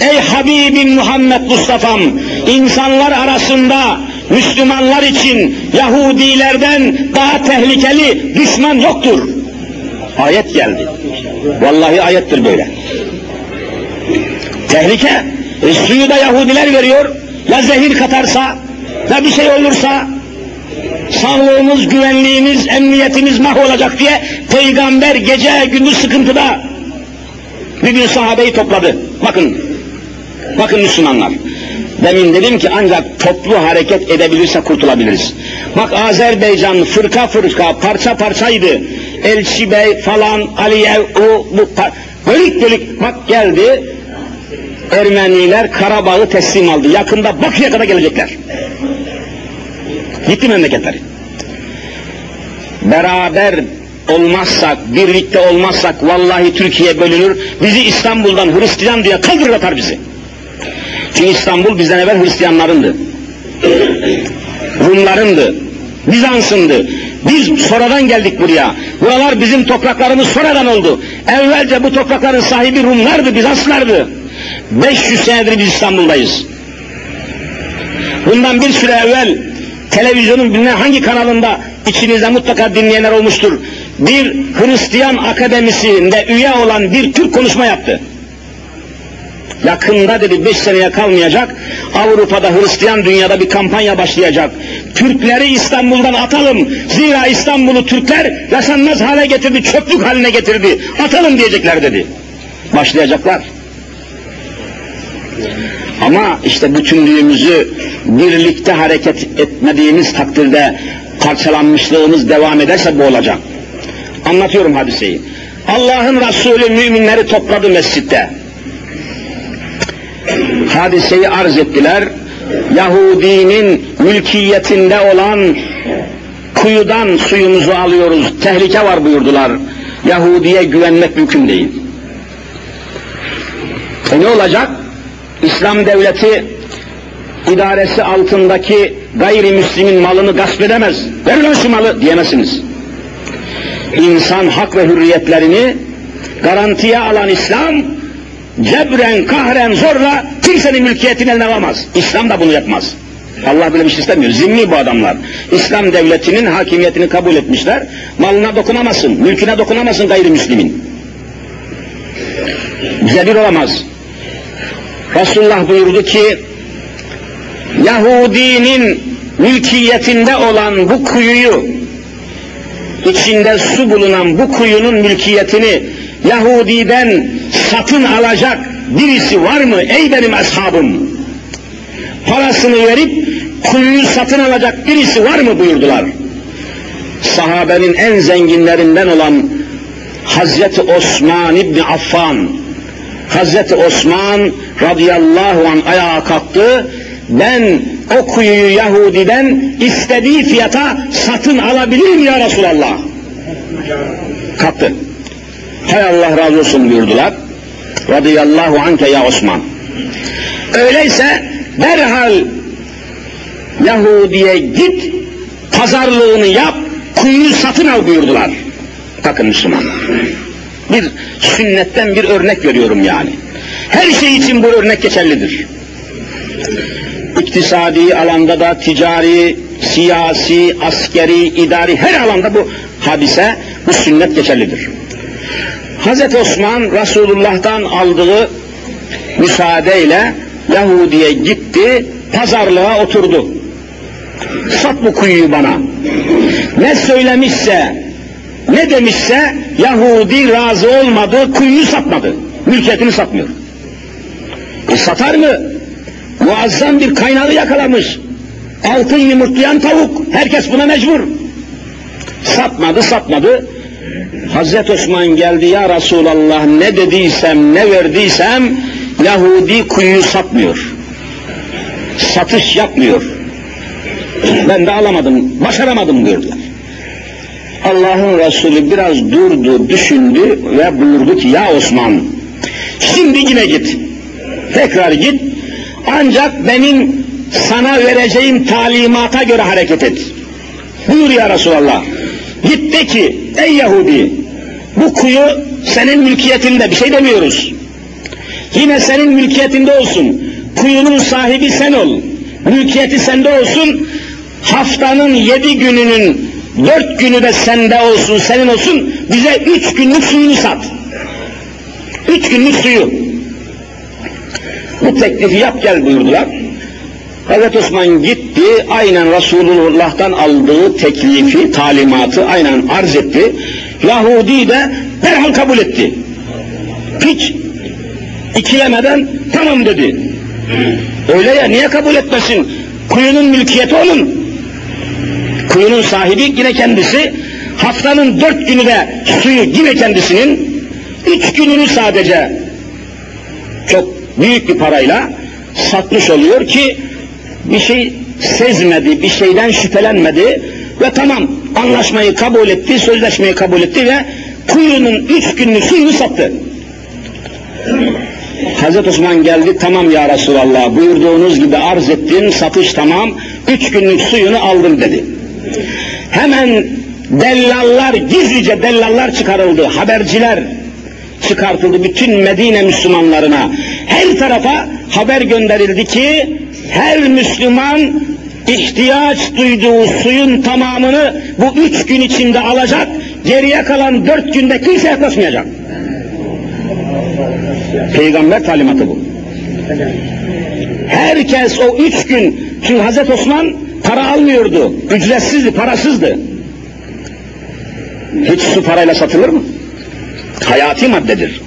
Ey Habibim Muhammed Mustafa'm, insanlar arasında Müslümanlar için Yahudilerden daha tehlikeli düşman yoktur. Ayet geldi. Vallahi ayettir böyle. Tehlike. E, suyu da Yahudiler veriyor. Ya zehir katarsa, ya bir şey olursa, sağlığımız, güvenliğimiz, emniyetimiz mahvolacak diye peygamber gece gündüz sıkıntıda bir gün sahabeyi topladı. Bakın, bakın Müslümanlar. Demin dedim ki ancak toplu hareket edebilirse kurtulabiliriz. Bak Azerbaycan fırka fırka, parça parçaydı. Elçi Bey falan, Aliyev, o, bu, bölük bölük bak geldi. Ermeniler Karabağ'ı teslim aldı. Yakında Bakü'ye kadar gelecekler. Gitti memleketleri. Beraber olmazsak, birlikte olmazsak vallahi Türkiye bölünür. Bizi İstanbul'dan Hristiyan diye kaldırır atar bizi. Çünkü İstanbul bizden evvel Hristiyanlarındı. Rumlarındı. Bizans'ındı. Biz sonradan geldik buraya. Buralar bizim topraklarımız sonradan oldu. Evvelce bu toprakların sahibi Rumlardı, Bizanslardı. 500 senedir biz İstanbul'dayız. Bundan bir süre evvel televizyonun bilmem hangi kanalında içinizde mutlaka dinleyenler olmuştur. Bir Hristiyan akademisinde üye olan bir Türk konuşma yaptı. Yakında dedi beş seneye kalmayacak. Avrupa'da Hristiyan dünyada bir kampanya başlayacak. Türkleri İstanbul'dan atalım. Zira İstanbul'u Türkler yaşanmaz hale getirdi, çöplük haline getirdi. Atalım diyecekler dedi. Başlayacaklar. Ama işte bütünlüğümüzü birlikte hareket etmediğimiz takdirde parçalanmışlığımız devam ederse bu olacak. Anlatıyorum hadiseyi. Allah'ın Resulü müminleri topladı mescitte. Hadiseyi arz ettiler. Yahudinin mülkiyetinde olan kuyudan suyumuzu alıyoruz. Tehlike var buyurdular. Yahudiye güvenmek mümkün değil. E ne olacak? İslam devleti idaresi altındaki gayrimüslimin malını gasp edemez. Ver lan şu malı diyemezsiniz. İnsan hak ve hürriyetlerini garantiye alan İslam cebren, kahren, zorla kimsenin mülkiyetini eline alamaz. İslam da bunu yapmaz. Allah böyle bir şey istemiyor. Zimmi bu adamlar. İslam devletinin hakimiyetini kabul etmişler. Malına dokunamasın, mülküne dokunamasın gayrimüslimin. Cebir olamaz. Resulullah buyurdu ki Yahudinin mülkiyetinde olan bu kuyuyu içinde su bulunan bu kuyunun mülkiyetini Yahudi'den satın alacak birisi var mı ey benim ashabım? Parasını verip kuyuyu satın alacak birisi var mı buyurdular. Sahabenin en zenginlerinden olan Hazreti Osman İbni Affan Hazreti Osman radıyallahu an ayağa kalktı. Ben o kuyuyu Yahudi'den istediği fiyata satın alabilirim ya Resulallah. Kalktı. Hay Allah razı olsun buyurdular. Radıyallahu anke ya Osman. Öyleyse derhal Yahudi'ye git, pazarlığını yap, kuyuyu satın al buyurdular. Bakın Müslüman. Bir sünnetten bir örnek veriyorum yani. Her şey için bu örnek geçerlidir. İktisadi alanda da ticari, siyasi, askeri, idari her alanda bu hadise, bu sünnet geçerlidir. Hz. Osman Resulullah'tan aldığı müsaadeyle Yahudi'ye gitti, pazarlığa oturdu. Sat bu kuyuyu bana. Ne söylemişse, ne demişse Yahudi razı olmadı, kuyuyu satmadı. Mülkiyetini satmıyor. E satar mı? Muazzam bir kaynağı yakalamış. Altın yumurtlayan tavuk. Herkes buna mecbur. Satmadı, satmadı. Hazreti Osman geldi ya Resulallah ne dediysem, ne verdiysem Yahudi kuyuyu satmıyor. Satış yapmıyor. Ben de alamadım, başaramadım buyurdular. Allah'ın Resulü biraz durdu, düşündü ve buyurdu ki ya Osman şimdi yine git. Tekrar git. Ancak benim sana vereceğim talimata göre hareket et. Buyur ya Resulallah. Git de ki ey Yahudi bu kuyu senin mülkiyetinde bir şey demiyoruz. Yine senin mülkiyetinde olsun. Kuyunun sahibi sen ol. Mülkiyeti sende olsun. Haftanın yedi gününün dört günü de sende olsun, senin olsun. Bize üç günlük suyunu sat. Üç günlük suyu. Bu teklifi yap gel buyurdular. Hazreti Osman gitti, aynen Resulullah'tan aldığı teklifi, talimatı aynen arz etti. Yahudi de derhal kabul etti. Hiç ikilemeden tamam dedi. Öyle ya niye kabul etmesin? Kuyunun mülkiyeti onun. Kuyunun sahibi yine kendisi. Haftanın dört günü de suyu yine kendisinin. Üç gününü sadece çok büyük bir parayla satmış oluyor ki bir şey sezmedi, bir şeyden şüphelenmedi ve tamam anlaşmayı kabul etti, sözleşmeyi kabul etti ve kuyunun üç günlük suyunu sattı. Hazreti Osman geldi, tamam ya Resulallah buyurduğunuz gibi arz ettim, satış tamam, üç günlük suyunu aldım dedi. Hemen dellallar, gizlice dellallar çıkarıldı, haberciler çıkartıldı bütün Medine Müslümanlarına. Her tarafa haber gönderildi ki her Müslüman ihtiyaç duyduğu suyun tamamını bu üç gün içinde alacak, geriye kalan dört günde kimse yaklaşmayacak. Peygamber talimatı bu. Herkes o üç gün, çünkü Hazreti Osman para almıyordu, ücretsizdi, parasızdı. Hiç su parayla satılır mı? Hayati maddedir.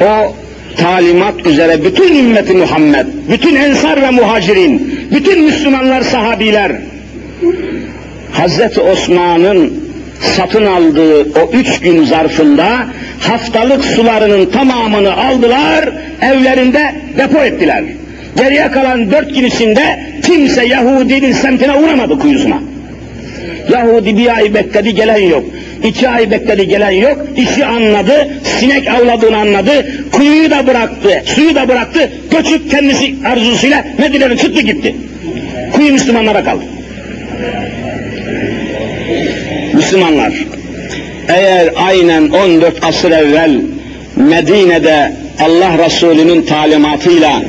O talimat üzere bütün ümmeti Muhammed, bütün ensar ve muhacirin, bütün Müslümanlar, sahabiler, Hazreti Osman'ın satın aldığı o üç gün zarfında haftalık sularının tamamını aldılar, evlerinde depo ettiler. Geriye kalan dört gün içinde kimse Yahudinin semtine uğramadı kuyusuna. Yahudi bir ay bekledi gelen yok. İki ay bekledi gelen yok. İşi anladı, sinek avladığını anladı. Kuyuyu da bıraktı, suyu da bıraktı. Göçüp kendisi arzusuyla Medine'den çıktı gitti. Kuyu Müslümanlara kaldı. Müslümanlar, eğer aynen 14 asır evvel Medine'de Allah Resulü'nün talimatıyla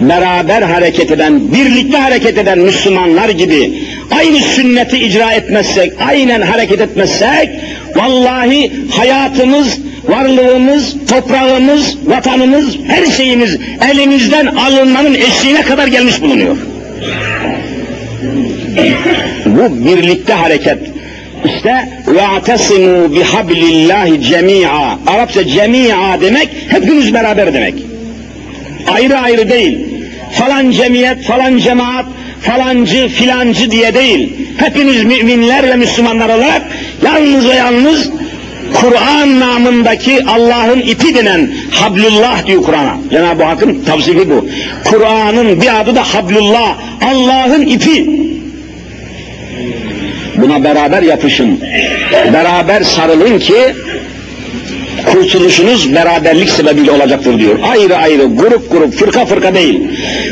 beraber hareket eden, birlikte hareket eden Müslümanlar gibi aynı sünneti icra etmezsek, aynen hareket etmezsek, vallahi hayatımız varlığımız, toprağımız, vatanımız, her şeyimiz elimizden alınmanın eşiğine kadar gelmiş bulunuyor. Bu birlikte hareket. İşte وَاَعْتَصِمُوا بِحَبْلِ اللّٰهِ cemia. Arapça cemia demek hepiniz beraber demek. Ayrı ayrı değil. Falan cemiyet, falan cemaat, falancı, filancı diye değil. Hepiniz müminler ve Müslümanlar olarak yalnız ve yalnız Kur'an namındaki Allah'ın ipi denen Hablullah diyor Kur'an'a. Cenab-ı Hakk'ın tavsifi bu. Kur'an'ın bir adı da Hablullah. Allah'ın ipi. Buna beraber yapışın. Beraber sarılın ki kurtuluşunuz beraberlik sebebiyle olacaktır diyor. Ayrı ayrı, grup grup, fırka fırka değil.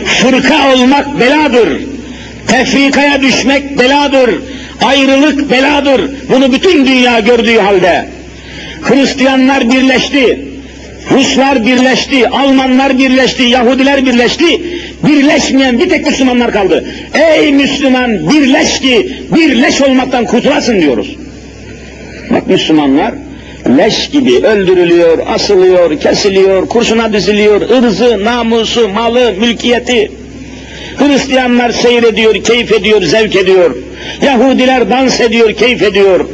Fırka olmak beladır. Tefrikaya düşmek beladır. Ayrılık beladır. Bunu bütün dünya gördüğü halde. Hristiyanlar birleşti. Ruslar birleşti, Almanlar birleşti, Yahudiler birleşti. Birleşmeyen bir tek Müslümanlar kaldı. Ey Müslüman birleş ki birleş olmaktan kurtulasın diyoruz. Bak Müslümanlar leş gibi öldürülüyor, asılıyor, kesiliyor, kurşuna diziliyor, ırzı, namusu, malı, mülkiyeti. Hristiyanlar seyrediyor, keyif ediyor, zevk ediyor. Yahudiler dans ediyor, keyif ediyor.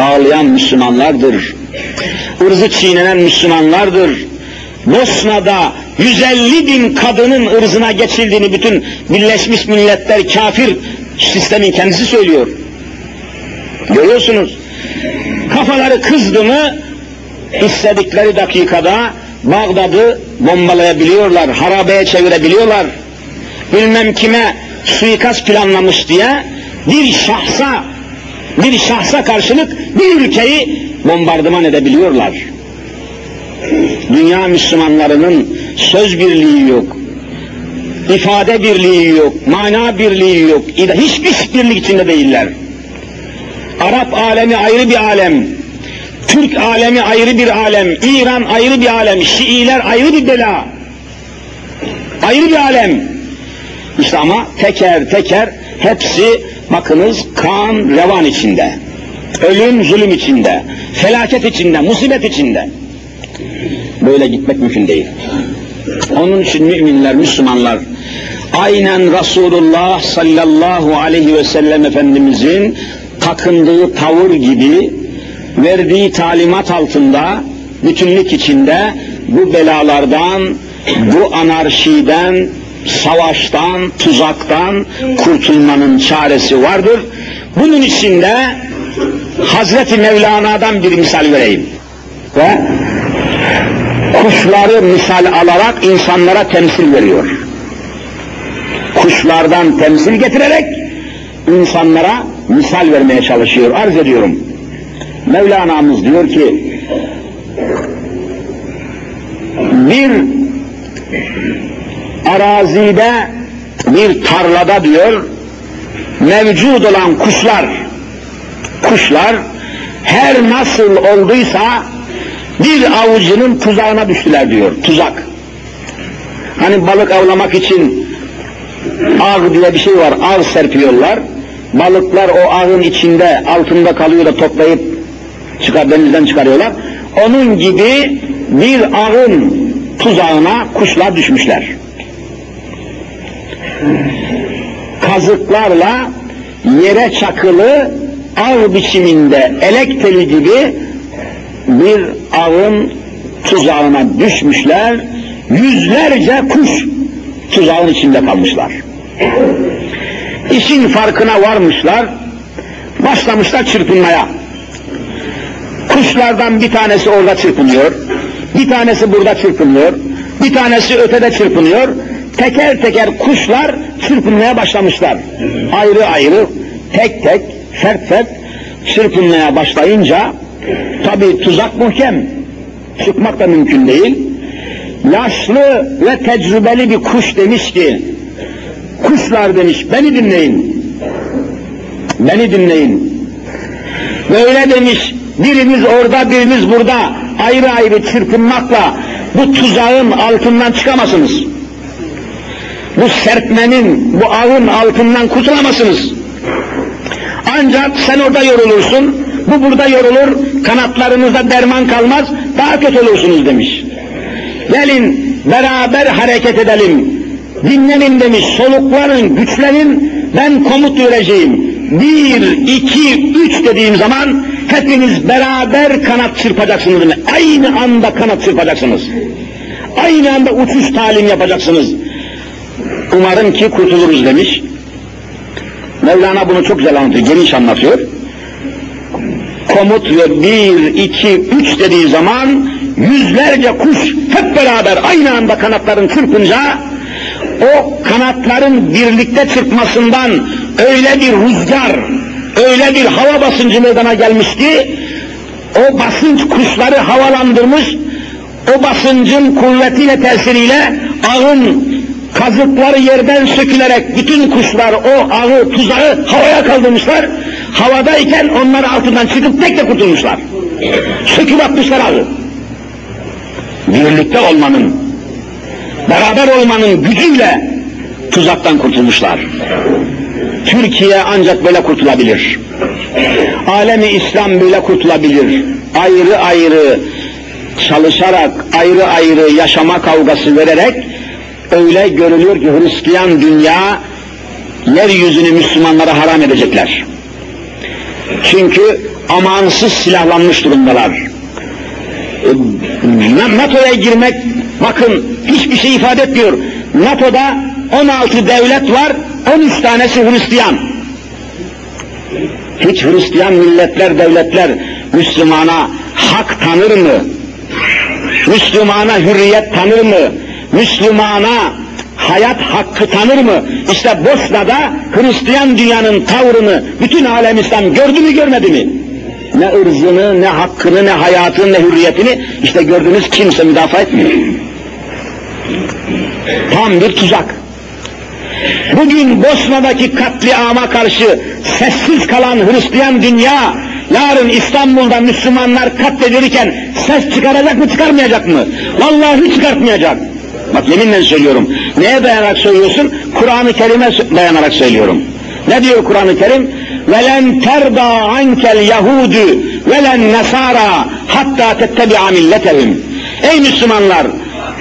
Ağlayan Müslümanlardır. Irzı çiğnenen Müslümanlardır. Bosna'da 150 bin kadının ırzına geçildiğini bütün Birleşmiş Milletler kafir sistemin kendisi söylüyor. Görüyorsunuz. Kafaları kızdı mı istedikleri dakikada Bağdat'ı bombalayabiliyorlar, harabeye çevirebiliyorlar. Bilmem kime suikast planlamış diye bir şahsa bir şahsa karşılık bir ülkeyi bombardıman edebiliyorlar. Dünya Müslümanlarının söz birliği yok, ifade birliği yok, mana birliği yok, hiçbir birlik içinde değiller. Arap alemi ayrı bir alem, Türk alemi ayrı bir alem, İran ayrı bir alem, Şiiler ayrı bir bela. Ayrı bir alem. İşte ama teker teker hepsi bakınız kan revan içinde. Ölüm zulüm içinde, felaket içinde, musibet içinde. Böyle gitmek mümkün değil. Onun için müminler, Müslümanlar aynen Resulullah sallallahu aleyhi ve sellem Efendimizin takındığı tavır gibi verdiği talimat altında bütünlük içinde bu belalardan, bu anarşiden, savaştan, tuzaktan kurtulmanın çaresi vardır. Bunun içinde Hazreti Mevlana'dan bir misal vereyim. Ve kuşları misal alarak insanlara temsil veriyor. Kuşlardan temsil getirerek insanlara misal vermeye çalışıyor. Arz ediyorum. Mevlana'mız diyor ki bir arazide bir tarlada diyor mevcud olan kuşlar kuşlar her nasıl olduysa bir avucunun tuzağına düştüler diyor tuzak hani balık avlamak için ağ diye bir şey var ağ serpiyorlar balıklar o ağın içinde altında kalıyor da toplayıp çıkar denizden çıkarıyorlar. Onun gibi bir ağın tuzağına kuşlar düşmüşler. Kazıklarla yere çakılı ağ biçiminde elek teli gibi bir ağın tuzağına düşmüşler, yüzlerce kuş tuzağın içinde kalmışlar. İşin farkına varmışlar, başlamışlar çırpınmaya. Kuşlardan bir tanesi orada çırpınıyor, bir tanesi burada çırpınıyor, bir tanesi ötede çırpınıyor, teker teker kuşlar çırpınmaya başlamışlar. Ayrı ayrı, tek tek, fert fert çırpınmaya başlayınca tabi tuzak muhkem, çıkmak da mümkün değil. Yaşlı ve tecrübeli bir kuş demiş ki, kuşlar demiş, beni dinleyin. Beni dinleyin. Böyle demiş, birimiz orada, birimiz burada, ayrı ayrı çırpınmakla bu tuzağın altından çıkamazsınız bu serpmenin, bu ağın altından kurtulamazsınız. Ancak sen orada yorulursun, bu burada yorulur, kanatlarınızda derman kalmaz, daha kötü olursunuz demiş. Gelin beraber hareket edelim, dinlenin demiş, soluklanın, güçlenin, ben komut vereceğim. Bir, iki, üç dediğim zaman hepiniz beraber kanat çırpacaksınız demek. Aynı anda kanat çırpacaksınız. Aynı anda uçuş talim yapacaksınız. Umarım ki kurtuluruz demiş. Mevlana bunu çok güzel anlatıyor, geniş anlatıyor. Komut ve bir, iki, üç dediği zaman yüzlerce kuş hep beraber aynı anda kanatların çırpınca o kanatların birlikte çırpmasından öyle bir rüzgar, öyle bir hava basıncı meydana gelmiş ki o basınç kuşları havalandırmış, o basıncın kuvvetiyle tesiriyle ağın kazıkları yerden sökülerek bütün kuşlar o ağı, tuzağı havaya kaldırmışlar. Havadayken onlar altından çıkıp tek de kurtulmuşlar. Söküp atmışlar ağı. Birlikte olmanın, beraber olmanın gücüyle tuzaktan kurtulmuşlar. Türkiye ancak böyle kurtulabilir. Alemi İslam böyle kurtulabilir. Ayrı ayrı çalışarak, ayrı ayrı yaşama kavgası vererek öyle görülüyor ki Hristiyan dünya yeryüzünü Müslümanlara haram edecekler. Çünkü amansız silahlanmış durumdalar. E, NATO'ya girmek bakın hiçbir şey ifade etmiyor. NATO'da 16 devlet var, 13 tanesi Hristiyan. Hiç Hristiyan milletler, devletler Müslümana hak tanır mı? Müslümana hürriyet tanır mı? Müslümana hayat hakkı tanır mı? İşte Bosna'da Hristiyan dünyanın tavrını bütün alem İslam gördü mü görmedi mi? Ne ırzını, ne hakkını, ne hayatını, ne hürriyetini işte gördünüz kimse müdafaa etmiyor. Tam bir tuzak. Bugün Bosna'daki katliama karşı sessiz kalan Hristiyan dünya, yarın İstanbul'da Müslümanlar katledilirken ses çıkaracak mı çıkarmayacak mı? Vallahi çıkartmayacak. Bak yeminle söylüyorum. Neye dayanarak söylüyorsun? Kur'an-ı Kerim'e dayanarak söylüyorum. Ne diyor Kur'an-ı Kerim? وَلَنْ تَرْضَى عَنْكَ الْيَهُودُ وَلَنْ نَسَارَى hatta تَتَّبِعَ مِلَّتَهُمْ Ey Müslümanlar!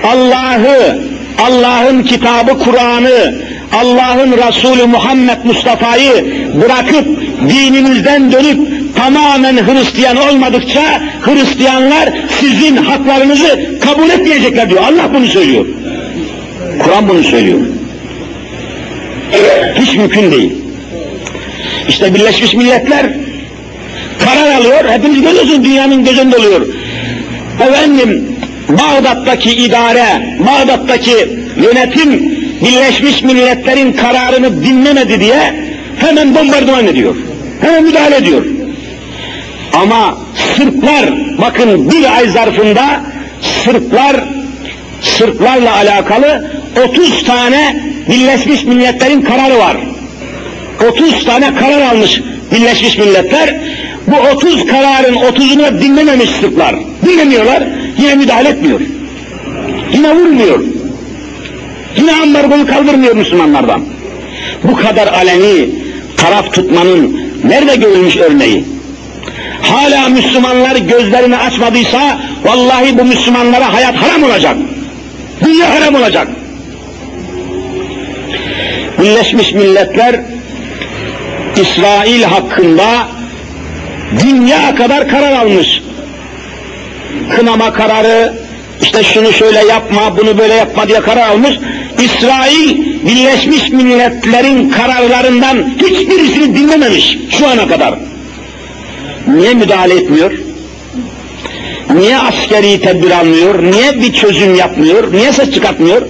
Allah'ı, Allah'ın kitabı Kur'an'ı, Allah'ın Resulü Muhammed Mustafa'yı bırakıp dininizden dönüp tamamen Hristiyan olmadıkça Hristiyanlar sizin haklarınızı kabul etmeyecekler diyor. Allah bunu söylüyor. Kur'an bunu söylüyor. Hiç mümkün değil. İşte Birleşmiş Milletler karar alıyor, hepiniz görüyorsunuz dünyanın gözünde oluyor. Efendim, Bağdat'taki idare, Bağdat'taki yönetim Birleşmiş Milletler'in kararını dinlemedi diye hemen bombardıman ediyor. Hemen müdahale ediyor. Ama Sırplar, bakın bir ay zarfında Sırplar, Sırplarla alakalı 30 tane Birleşmiş Milletler'in kararı var. 30 tane karar almış Birleşmiş Milletler. Bu 30 kararın 30'unu dinlememiş Sırplar. Dinlemiyorlar, yine müdahale etmiyor. Yine vurmuyor. Yine ambargoyu kaldırmıyor Müslümanlardan. Bu kadar aleni taraf tutmanın nerede görülmüş örneği? Hala Müslümanlar gözlerini açmadıysa vallahi bu Müslümanlara hayat haram olacak. Dünya haram olacak. Birleşmiş Milletler İsrail hakkında dünya kadar karar almış. Kınama kararı, işte şunu şöyle yapma, bunu böyle yapma diye karar almış. İsrail Birleşmiş Milletler'in kararlarından hiçbirisini dinlememiş şu ana kadar. Niye müdahale etmiyor? Niye askeri tedbir almıyor? Niye bir çözüm yapmıyor? Niye ses çıkartmıyor?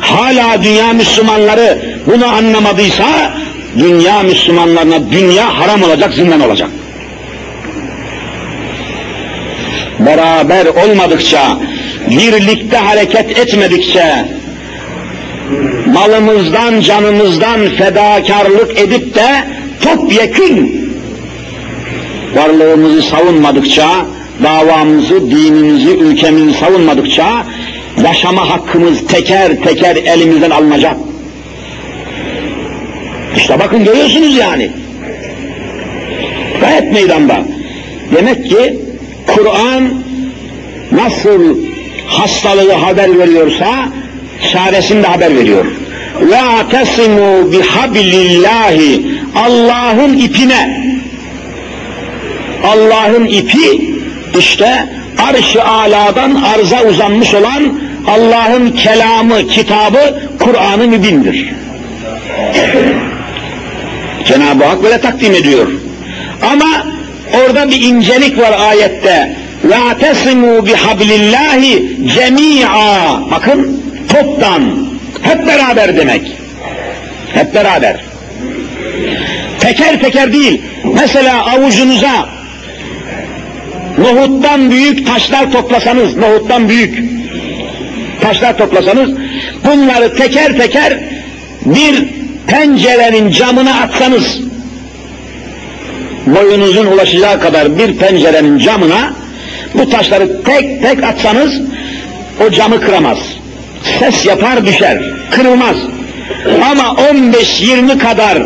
Hala dünya Müslümanları bunu anlamadıysa dünya Müslümanlarına dünya haram olacak, zindan olacak. Beraber olmadıkça, birlikte hareket etmedikçe, malımızdan, canımızdan fedakarlık edip de topyekün varlığımızı savunmadıkça, davamızı, dinimizi, ülkemizi savunmadıkça yaşama hakkımız teker teker elimizden alınacak. İşte bakın görüyorsunuz yani. Gayet meydanda. Demek ki Kur'an nasıl hastalığı haber veriyorsa çaresini de haber veriyor. Ve atesimu bihablillahi Allah'ın ipine Allah'ın ipi işte arş-ı aladan arza uzanmış olan Allah'ın kelamı, kitabı Kur'an-ı Mübin'dir. Cenab-ı Hak böyle takdim ediyor. Ama orada bir incelik var ayette. La tesimu bihablillahi cemi'a. Bakın toptan. Hep beraber demek. Hep beraber. Teker teker değil. Mesela avucunuza nohuttan büyük taşlar toplasanız, nohuttan büyük taşlar toplasanız, bunları teker teker bir pencerenin camına atsanız, boyunuzun ulaşacağı kadar bir pencerenin camına bu taşları tek tek atsanız o camı kıramaz. Ses yapar düşer, kırılmaz. Ama 15-20 kadar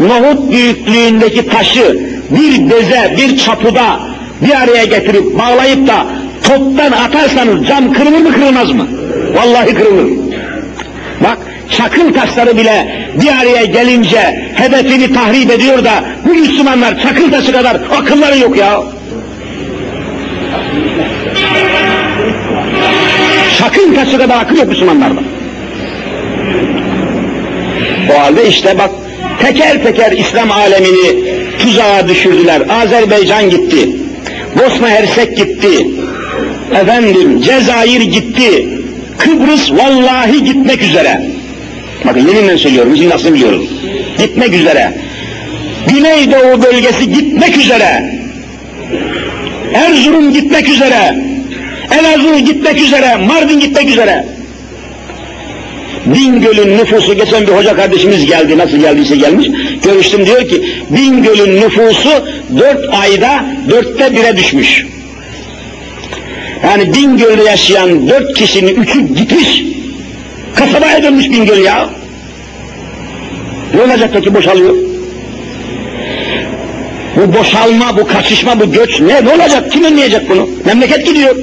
nohut büyüklüğündeki taşı bir beze, bir çapıda bir araya getirip bağlayıp da toptan atarsanız cam kırılır mı kırılmaz mı? Vallahi kırılır. Bak çakıl taşları bile bir araya gelince hedefini tahrip ediyor da bu Müslümanlar çakıl taşı kadar akılları yok ya. Çakıl taşı kadar akıl yok Müslümanlarda. O halde işte bak teker teker İslam alemini tuzağa düşürdüler. Azerbaycan gitti. Bosna Hersek gitti. Efendim Cezayir gitti. Kıbrıs vallahi gitmek üzere. Bakın yeminle söylüyorum, bizim nasıl biliyoruz. Gitmek üzere. Güneydoğu bölgesi gitmek üzere. Erzurum gitmek üzere. Elazığ gitmek üzere. Mardin gitmek üzere. Bingöl'ün nüfusu, geçen bir hoca kardeşimiz geldi, nasıl geldiyse gelmiş, görüştüm diyor ki, Bingöl'ün nüfusu dört ayda dörtte bire düşmüş. Yani Bingöl'de yaşayan dört kişinin üçü gitmiş, kasabaya dönmüş Bingöl ya. Ne olacak peki boşalıyor? Bu boşalma, bu kaçışma, bu göç ne? Ne olacak? Kim önleyecek bunu? Memleket gidiyor.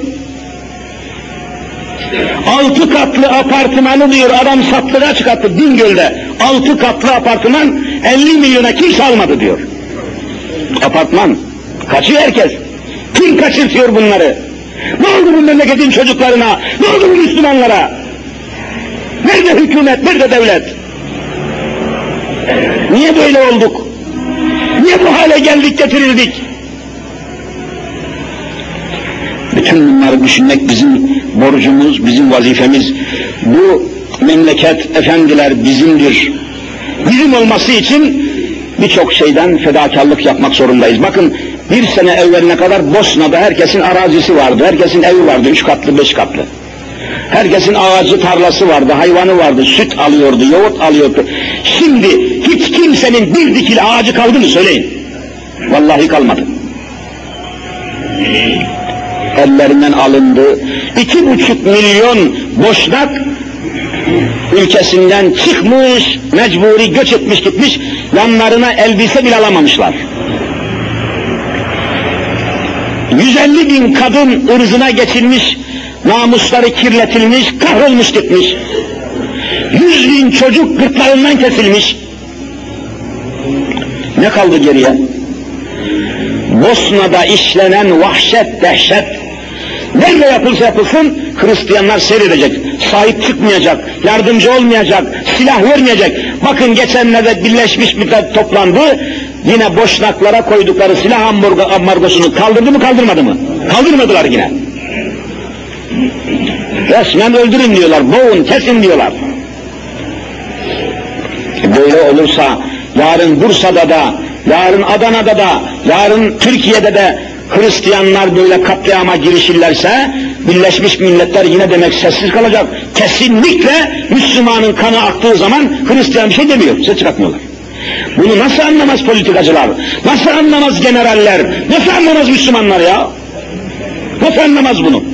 Altı katlı apartmanı diyor adam satlığa çıkarttı Bingöl'de. Altı katlı apartman 50 milyona kimse almadı diyor. Apartman. Kaçıyor herkes. Kim kaçırtıyor bunları? Ne oldu bu memleketin çocuklarına? Ne oldu bu Müslümanlara? Nerede hükümet, nerede devlet? Niye böyle olduk? Niye bu hale geldik, getirildik? Bütün bunları düşünmek bizim borcumuz, bizim vazifemiz. Bu memleket efendiler bizimdir. Bizim olması için birçok şeyden fedakarlık yapmak zorundayız. Bakın bir sene evveline kadar Bosna'da herkesin arazisi vardı, herkesin evi vardı, üç katlı, beş katlı. Herkesin ağacı, tarlası vardı, hayvanı vardı, süt alıyordu, yoğurt alıyordu. Şimdi hiç kimsenin bir dikili ağacı kaldı mı söyleyin. Vallahi kalmadı ellerinden alındı. İki buçuk milyon boşnak ülkesinden çıkmış, mecburi göç etmiş gitmiş, yanlarına elbise bile alamamışlar. 150 bin kadın ırzına geçilmiş, namusları kirletilmiş, kahrolmuş gitmiş. 100 bin çocuk gırtlarından kesilmiş. Ne kaldı geriye? Bosna'da işlenen vahşet, dehşet, nerede yapılsa yapılsın Hristiyanlar seyredecek, sahip çıkmayacak, yardımcı olmayacak, silah vermeyecek. Bakın geçenlerde Birleşmiş Milletler toplandı, yine boşnaklara koydukları silah ambargosunu kaldırdı mı kaldırmadı mı? Kaldırmadılar yine. Resmen öldürün diyorlar, boğun, kesin diyorlar. Böyle olursa yarın Bursa'da da yarın Adana'da da, yarın Türkiye'de de Hristiyanlar böyle katliama girişirlerse Birleşmiş Milletler yine demek sessiz kalacak. Kesinlikle Müslümanın kanı aktığı zaman Hristiyan bir şey demiyor, ses çıkartmıyorlar. Bunu nasıl anlamaz politikacılar? Nasıl anlamaz generaller? Nasıl anlamaz Müslümanlar ya? Nasıl anlamaz bunu?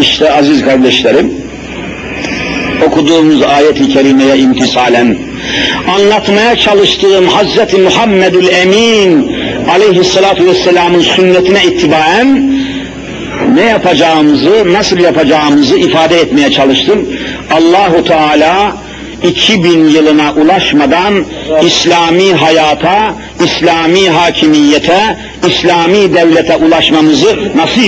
İşte aziz kardeşlerim, okuduğumuz ayet-i kerimeye imtisalen anlatmaya çalıştığım Hazreti Muhammedül Emin aleyhissalatu vesselamın sünnetine ittibaen ne yapacağımızı, nasıl yapacağımızı ifade etmeye çalıştım. Allahu Teala 2000 yılına ulaşmadan İslami hayata, İslami hakimiyete, İslami devlete ulaşmamızı nasip